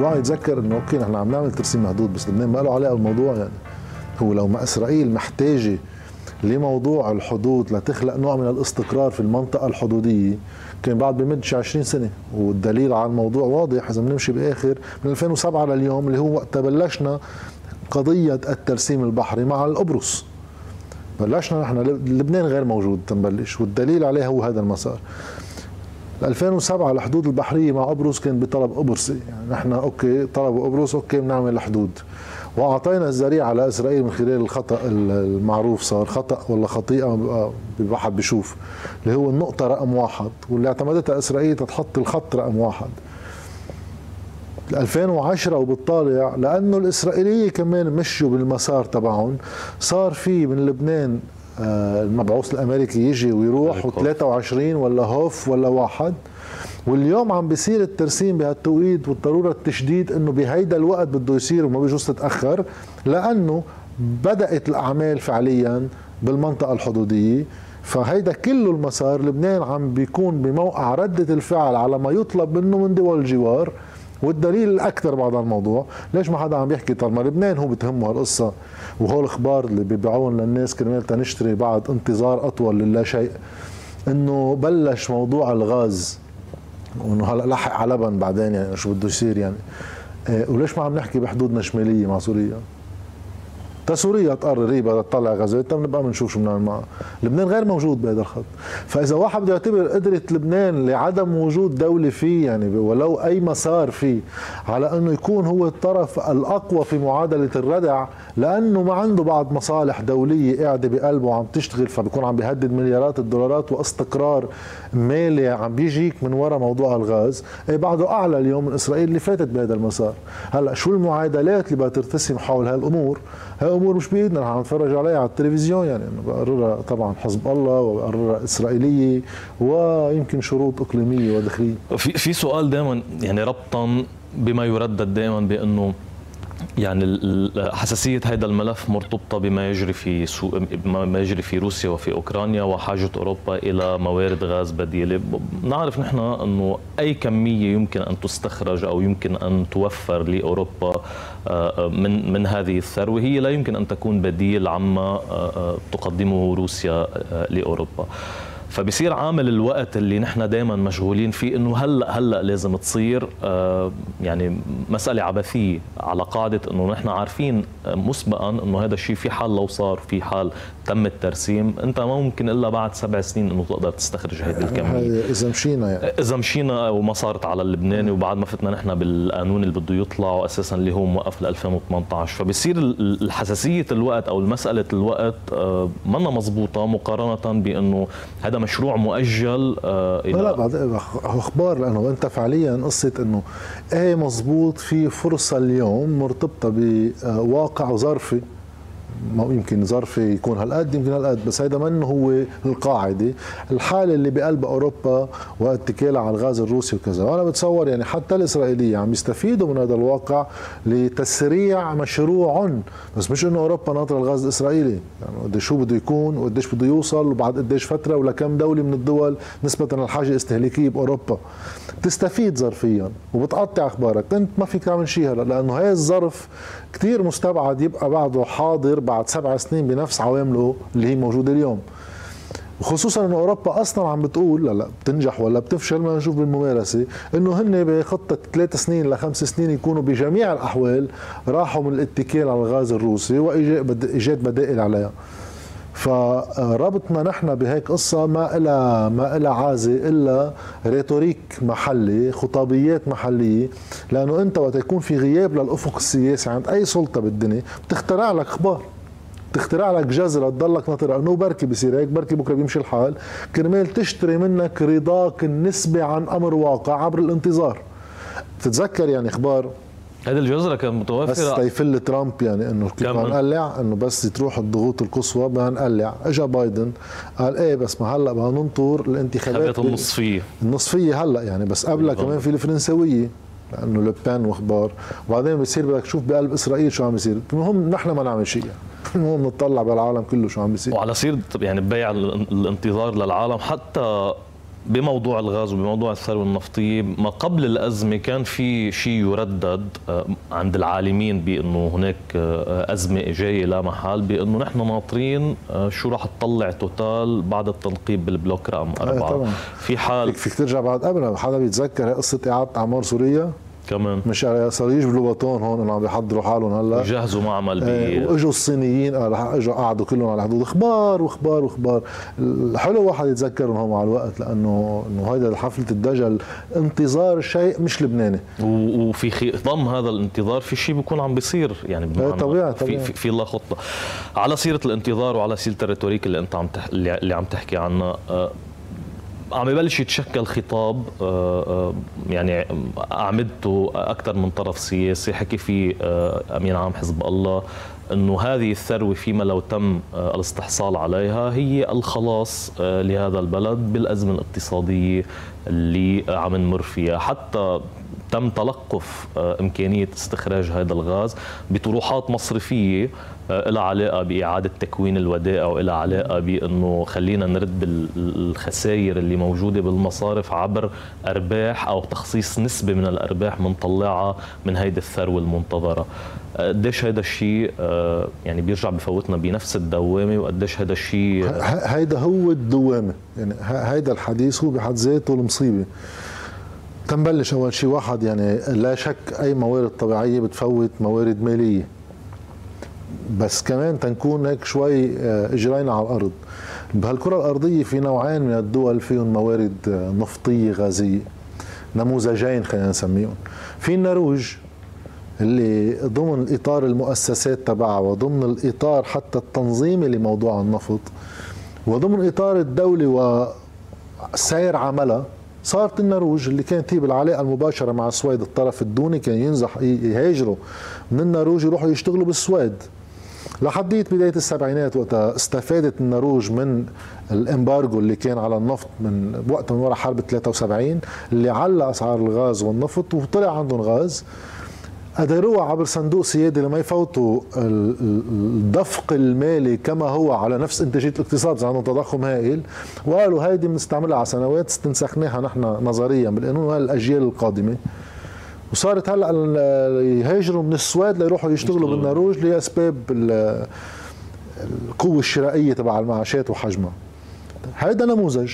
الواحد يتذكر إنه أوكي نحن عم نعمل ترسيم حدود بس لبنان ما له علاقة بالموضوع يعني. هو لو ما إسرائيل محتاجة لموضوع الحدود لتخلق نوع من الاستقرار في المنطقة الحدودية كان بعد بمدش 20 سنة والدليل على الموضوع واضح إذا بنمشي بآخر من 2007 لليوم اللي هو وقت بلشنا قضية الترسيم البحري مع القبرص. بلشنا نحن لبنان غير موجود تنبلش والدليل عليه هو هذا المسار. 2007 الحدود البحرية مع قبرص كان بطلب قبرصي يعني نحن okay طلبوا قبرص okay بنعمل الحدود وأعطينا الذريعة لاسرائيل من خلال الخطأ المعروف صار خطأ ولا خطيئة؟ الواحد بيشوف. اللي هو النقطة رقم واحد واللي اعتمدتها إسرائيل تحط الخط رقم واحد. 2010 وبالطالع لأنه الإسرائيلية كمان مشوا بالمسار تبعهم. صار في من لبنان المبعوث الأمريكي يجي ويروح و23 ولا هوف ولا واحد. واليوم عم بيصير الترسيم بهالتوقيت والضرورة التشديد إنه بهيدا الوقت بده يصير وما بيجوز تتأخر لأنه بدأت الأعمال فعليا بالمنطقة الحدودية. فهيدا كله المسار لبنان عم بيكون بموقع ردة الفعل على ما يطلب منه من دول الجوار. والدليل الاكثر بعد الموضوع ليش ما حدا عم يحكي طال ما لبنان هو بتهمه هالقصة؟ وهول الاخبار اللي بيبيعون للناس كرمال تنشتري بعد انتظار أطول للا شيء. إنه بلش موضوع الغاز وإنه هلا لحق على لبن بعدين يعني شو بده يصير يعني. إيه وليش ما عم نحكي بحدودنا الشمالية مع سوريا؟ سوريا تقرر هي بدها تطلع غازات بنبقى بنشوف شو بنعمل معها. لبنان غير موجود بهذا الخط. فإذا واحد بده يعتبر قدرة لبنان لعدم وجود دولة فيه يعني ولو أي مسار فيه على إنه يكون هو الطرف الأقوى في معادلة الردع لأنه ما عنده بعض مصالح دولية قاعدة بقلبه وعم تشتغل فبيكون عم بيهدد مليارات الدولارات واستقرار مالي عم بيجيك من وراء موضوع الغاز. اي بعده أعلى اليوم من إسرائيل اللي فاتت بهذا المسار. هلأ شو المعادلات اللي بدها ترتسم حول هالأمور؟ هاي أمور مش بإيدنا رح نتفرج عليها على التلفزيون. يعني بقررها طبعا حزب الله وبقررها إسرائيلية ويمكن شروط إقليمية وداخلية. في في سؤال دائما يعني ربطا بما يردد دائما بأنه يعني حساسية هذا الملف مرتبطة بما يجري في سو... ما يجري في روسيا وفي أوكرانيا وحاجة أوروبا إلى موارد غاز بديلة. نعرف نحن أنه أي كمية يمكن أن تستخرج أو يمكن أن توفر لأوروبا آه، من من هذه الثروة هي لا يمكن أن تكون بديل عما آه، آه، تقدمه روسيا لأوروبا. فبصير عامل الوقت اللي نحن دائما مشغولين فيه إنه هلأ هلأ لازم تصير آه، يعني مسألة عبثية على قاعدة إنه نحن عارفين مسبقا إنه هذا الشيء في حال لو صار في حال تم الترسيم. أنت ما ممكن إلا بعد سبع سنين إنه تقدر تستخرج هذه الكمية. إذا مشينا يعني. إذا مشينا وما صارت على اللبناني وبعد ما فتنا نحن بالقانون اللي بده يطلع واساسا اللي هو موقف ل 2018 فبصير الحساسية الوقت أو مسألة الوقت آه، منا مضبوطة مقارنة بإنه هذا مشروع مؤجل آه، إلى لا بعد أخبار لأنه أنت فعليا قصة إنه إيه مضبوط في فرصة اليوم مرتبطة بواقع ظرفي. يمكن ظرفي يكون هالقد يمكن هالقد بس هيدا منه هو القاعدة. الحالة اللي بقلب أوروبا واتكالها على الغاز الروسي وكذا. وأنا بتصور يعني حتى الإسرائيلية عم يستفيدوا من هذا الواقع لتسريع مشروع بس مش إنه أوروبا ناطرة الغاز الإسرائيلي. يعني قديش شو بده يكون وقديش بده يوصل وبعد قديش فترة ولكم دولة من الدول نسبة للحاجة الاستهلاكيه بأوروبا. بتستفيد ظرفيا وبتقطع أخبارك. أنت ما فيك تعمل شيء هلا لأنه هي الظرف كثير مستبعد يبقى بعده حاضر بعد سبع سنين بنفس عوامله اللي هي موجودة اليوم. وخصوصا إنه أوروبا أصلا عم بتقول لا لا بتنجح ولا بتفشل ما نشوف بالممارسة إنه هن بخطة ثلاث سنين لخمس سنين يكونوا بجميع الأحوال راحوا من الاتكال على الغاز الروسي وإيجاد بدائل عليها. فربطنا نحن بهيك قصة ما إلها ما إلها عازة إلا rhetoric محلي خطابيات محلية لأنه أنت وقت يكون في غياب للأفق السياسي عند أي سلطة بالدنيا بتخترع لك أخبار تخترع لك جزرة تضلك ناطرة إنه بركي بصير هيك بركي بكرة بيمشي الحال. كرمال تشتري منك رضاك النسبي عن أمر واقع عبر الانتظار. تتذكر يعني أخبار؟ هذه الجزرة كانت متوفرة. بس تيفل ترامب يعني إنه كيف نقلع إنه بس تروح الضغوط القصوى بدنا نقلع اجى بايدن قال إيه بس ما هلأ بدنا ننطر الانتخابات النصفية. النصفية هلأ يعني بس قبلها كمان في الفرنسوية لأنه لوبان وأخبار. وبعدين بصير بدك تشوف بقلب إسرائيل شو عم بيصير. المهم نحن ما نعمل شيء المهم نطلع بالعالم كله شو عم بيصير. وعلى سير يعني بيع الانتظار للعالم حتى بموضوع الغاز وبموضوع الثروة النفطية ما قبل الأزمة كان في شيء يردد آه، عند العالمين بأنه هناك آه، أزمة جاية لا محال بأنه نحن ناطرين آه، شو راح تطلع توتال بعد التنقيب بالبلوك رقم أربعة طبعا. في حال فيك ترجع بعد قبل حدا بيتذكر قصة إعادة أعمار سوريا كمان. مش صار يجبلوا بطون هون انه عم بيحضروا حالهم هلا. يجهزوا معمل إيه وإجوا الصينيين إجوا قعدوا كلهم على الحدود أخبار واخبار واخبار الحلو واحد يتذكرهم هون مع الوقت لأنه إنه هيدا حفلة الدجل انتظار شيء مش لبناني. وفي خضم هذا الانتظار في شيء بيكون عم بيصير يعني إيه طبيعي في في, في الله خطة. على سيرة الانتظار وعلى سيرة الريتوريك اللي أنت عم تح... اللي عم تحكي عنها آه، عم يبلش يتشكل خطاب آه، آه، يعني أعمدته أكثر من طرف سياسي حكي فيه آه، أمين عام حزب الله إنه هذه الثروة فيما لو تم الاستحصال عليها هي الخلاص لهذا البلد بالأزمة الاقتصادية اللي عم نمر فيها. حتى تم تلقف إمكانية استخراج هذا الغاز بطروحات مصرفية لها علاقة بإعادة تكوين الودائع ولها علاقة بإنه خلينا نرد الخسائر اللي موجودة بالمصارف عبر أرباح أو تخصيص نسبة من الأرباح منطلعها من هيدي الثروة المنتظرة. قديش هذا الشيء آه، يعني بيرجع بفوتنا بنفس الدوامة وقديش هذا الشيء هيدا هو الدوامة. يعني هيدا الحديث هو بحد ذاته المصيبة. تنبلش أول شيء واحد يعني لا شك أي موارد طبيعية بتفوت موارد مالية. بس كمان تنكون هيك شوي آه، اجرينا على الأرض. بهالكرة الأرضية في نوعين من الدول فيهم موارد آه، نفطية غازية. نموذجين خلينا نسميهم. في النرويج اللي ضمن إطار المؤسسات تبعها وضمن الإطار حتى التنظيمي لموضوع النفط وضمن إطار الدولة وسير عملها صارت النرويج اللي كانت هي بالعلاقة المباشرة مع السويد الطرف الدوني كان ينزح يهاجروا. من النرويج يروحوا يشتغلوا بالسويد. لحديت بداية السبعينات وقتها استفادت النرويج من الإمبارجو اللي كان على النفط من وقت من وراء حرب 73 اللي علق أسعار الغاز والنفط وطلع عندهم غاز. قدروها عبر صندوق سيادي لما يفوتوا الدفق المالي كما هو على نفس إنتاجية الاقتصاد عندهم تضخم هائل. وقالوا هيدي بنستعملها على سنوات استنسخناها نحن نظريا بالقانون الأجيال القادمة. وصارت هلأ يهاجروا من السويد ليروحوا يشتغلوا بالنرويج لأسباب القوة الشرائية تبع المعاشات وحجمها. هذا نموذج.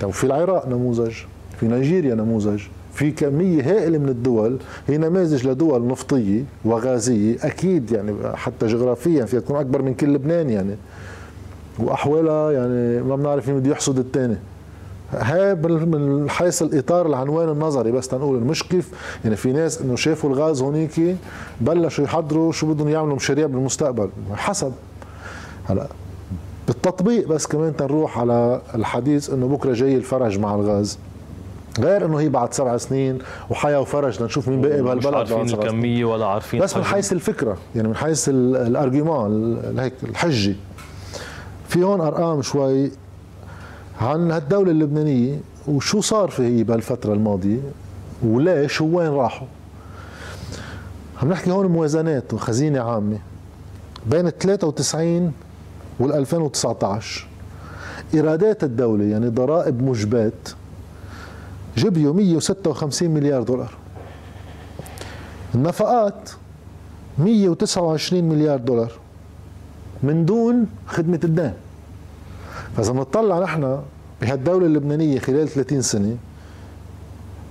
طيب في العراق نموذج في نيجيريا نموذج. في كمية هائلة من الدول هي نماذج لدول نفطية وغازية أكيد يعني حتى جغرافيا فيها تكون أكبر من كل لبنان يعني. وأحوالها يعني ما بنعرف مين بده يحصد الثاني هاي من حيث الإطار العنوان النظري بس تنقول مش كيف يعني في ناس إنه شافوا الغاز هونيك بلشوا يحضروا شو بدهم يعملوا مشاريع بالمستقبل. حسب. هلا بالتطبيق بس كمان تنروح على الحديث إنه بكرة جاي الفرج مع الغاز. غير إنه هي بعد سبع سنين وحياة وفرج لنشوف مين باقي بهالبلد مش عارفين الكمية ولا عارفين بس من حيث الفكرة يعني من حيث الارجيومان هيك الحجة. في هون أرقام شوي. عن هالدولة اللبنانية وشو صار في هي بهالفترة الماضية؟ وليش؟ ووين راحوا؟ عم نحكي هون موازنات وخزينة عامة بين ال 93 وال 2019 إيرادات الدولة يعني ضرائب مجبات جبيوا 156 مليار دولار. النفقات 129 مليار دولار. من دون خدمة الدين. فإذا بنطلع نحن بهالدولة اللبنانية خلال 30 سنة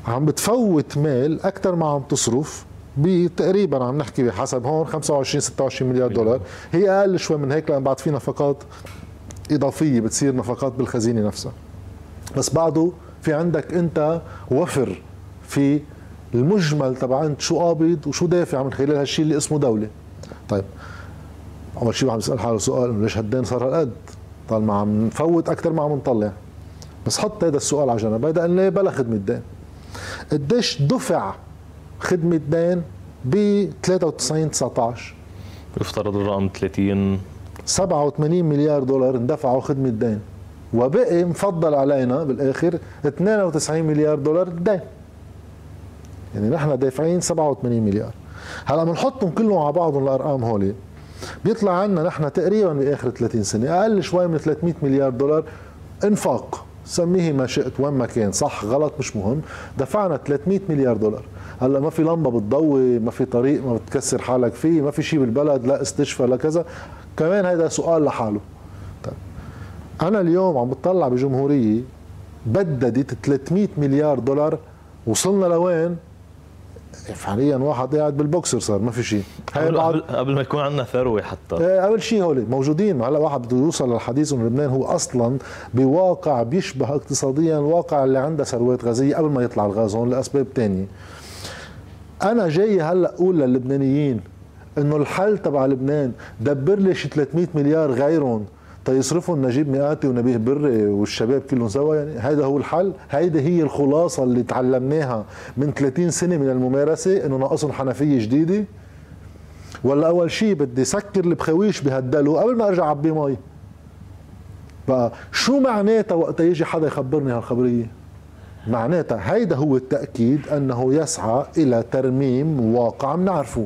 عم بتفوت مال أكثر ما عم تصرف بتقريبا عم نحكي بحسب هون 25 26 مليار دولار. هي أقل شوي من هيك لأن بعد في نفقات إضافية بتصير نفقات بالخزينة نفسها. بس بعده في عندك انت وفر في المجمل تبع انت شو قابض وشو دافع من خلال هالشيء اللي اسمه دولة. طيب أول شيء عم يسأل حاله سؤال انه ليش هالدين صار هالقد؟ طالما عم نفوت أكثر ما عم نطلع. بس حط هذا السؤال على جنب هيدا قلنا بلا خدمة دين؟ قديش دفع خدمة دين ب 93 19 يفترض الرقم 30 87 مليار دولار اندفعوا خدمة دين. وبقي مفضل علينا بالآخر 92 مليار دولار دين يعني نحن دافعين 87 مليار. هلا بنحطهم كلهم على بعضهم الارقام هولي. بيطلع عنا نحن تقريبا بآخر 30 سنة أقل شوي من 300 مليار دولار انفاق. سميه ما شئت وين ما كان. صح غلط مش مهم. دفعنا 300 مليار دولار. هلا ما في لمبة بتضوي ما في طريق ما بتكسر حالك فيه ما في شيء بالبلد لا استشفى لا كذا. كمان هذا سؤال لحاله. أنا اليوم عم بتطلع بجمهورية بددت 300 مليار دولار وصلنا لوين؟ فعليا واحد قاعد بالبوكسر صار ما في شيء. قبل, قبل, قبل ما يكون عندنا ثروة حتى. إيه قبل شيء هول موجودين. هلا واحد بده يوصل للحديث انه لبنان هو أصلا بواقع بيشبه اقتصاديا الواقع اللي عنده ثروات غازية قبل ما يطلع الغاز هون لأسباب ثانية أنا جاي هلأ أقول للبنانيين إنه الحل تبع لبنان دبر لي شي 300 مليار غيرهم. تيصرفهم نجيب مئاتي ونبيه بري والشباب كلهم سوا. يعني هذا هو الحل. هيدي هي الخلاصة اللي تعلمناها من 30 سنة من الممارسة إنه ناقصهم حنفية جديدة. ولا أول شيء بدي سكر البخويش بهالدلو قبل ما أرجع أعبي مي. بقى شو معناتها وقت يجي حدا يخبرني هالخبرية؟ معناتها هيدا هو التأكيد أنه يسعى إلى ترميم واقع بنعرفه.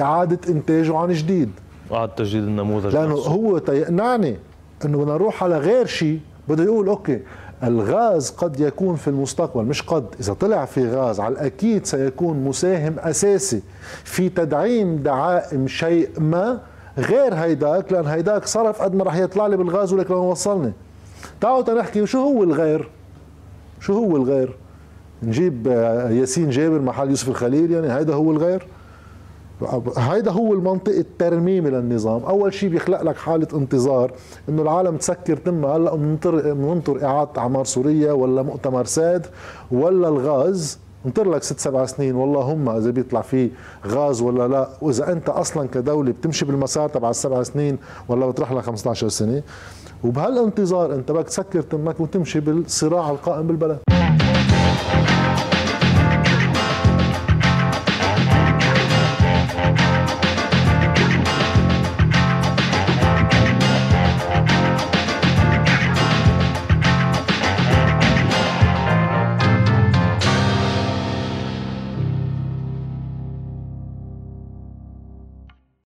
إعادة إنتاجه عن جديد. وإعادة تجديد النموذج لأنه نفسه. هو تيقنعني أنه بدنا نروح على غير شيء بده يقول أوكي الغاز قد يكون في المستقبل مش قد إذا طلع في غاز على الأكيد سيكون مساهم أساسي في تدعيم دعائم شيء ما غير هيداك لأن هيداك صرف قد ما رح يطلع لي بالغاز ولك لما وصلني. تعالوا تنحكي شو هو الغير؟ شو هو الغير؟ نجيب ياسين جابر محل يوسف الخليل يعني هيدا هو الغير؟ هيدا هو المنطق الترميمي للنظام. أول شيء بيخلق لك حالة انتظار إنه العالم تسكر تمها هلأ بننطر بننطر إعادة أعمار سوريا ولا مؤتمر ساد ولا الغاز. انطر لك ست سبع سنين. والله هم إذا بيطلع فيه غاز ولا لا. وإذا أنت أصلا كدولة بتمشي بالمسار تبع السبع سنين ولا بتروح لك 15 سنة. وبهالانتظار أنت بدك تسكر تمك وتمشي بالصراع القائم بالبلد.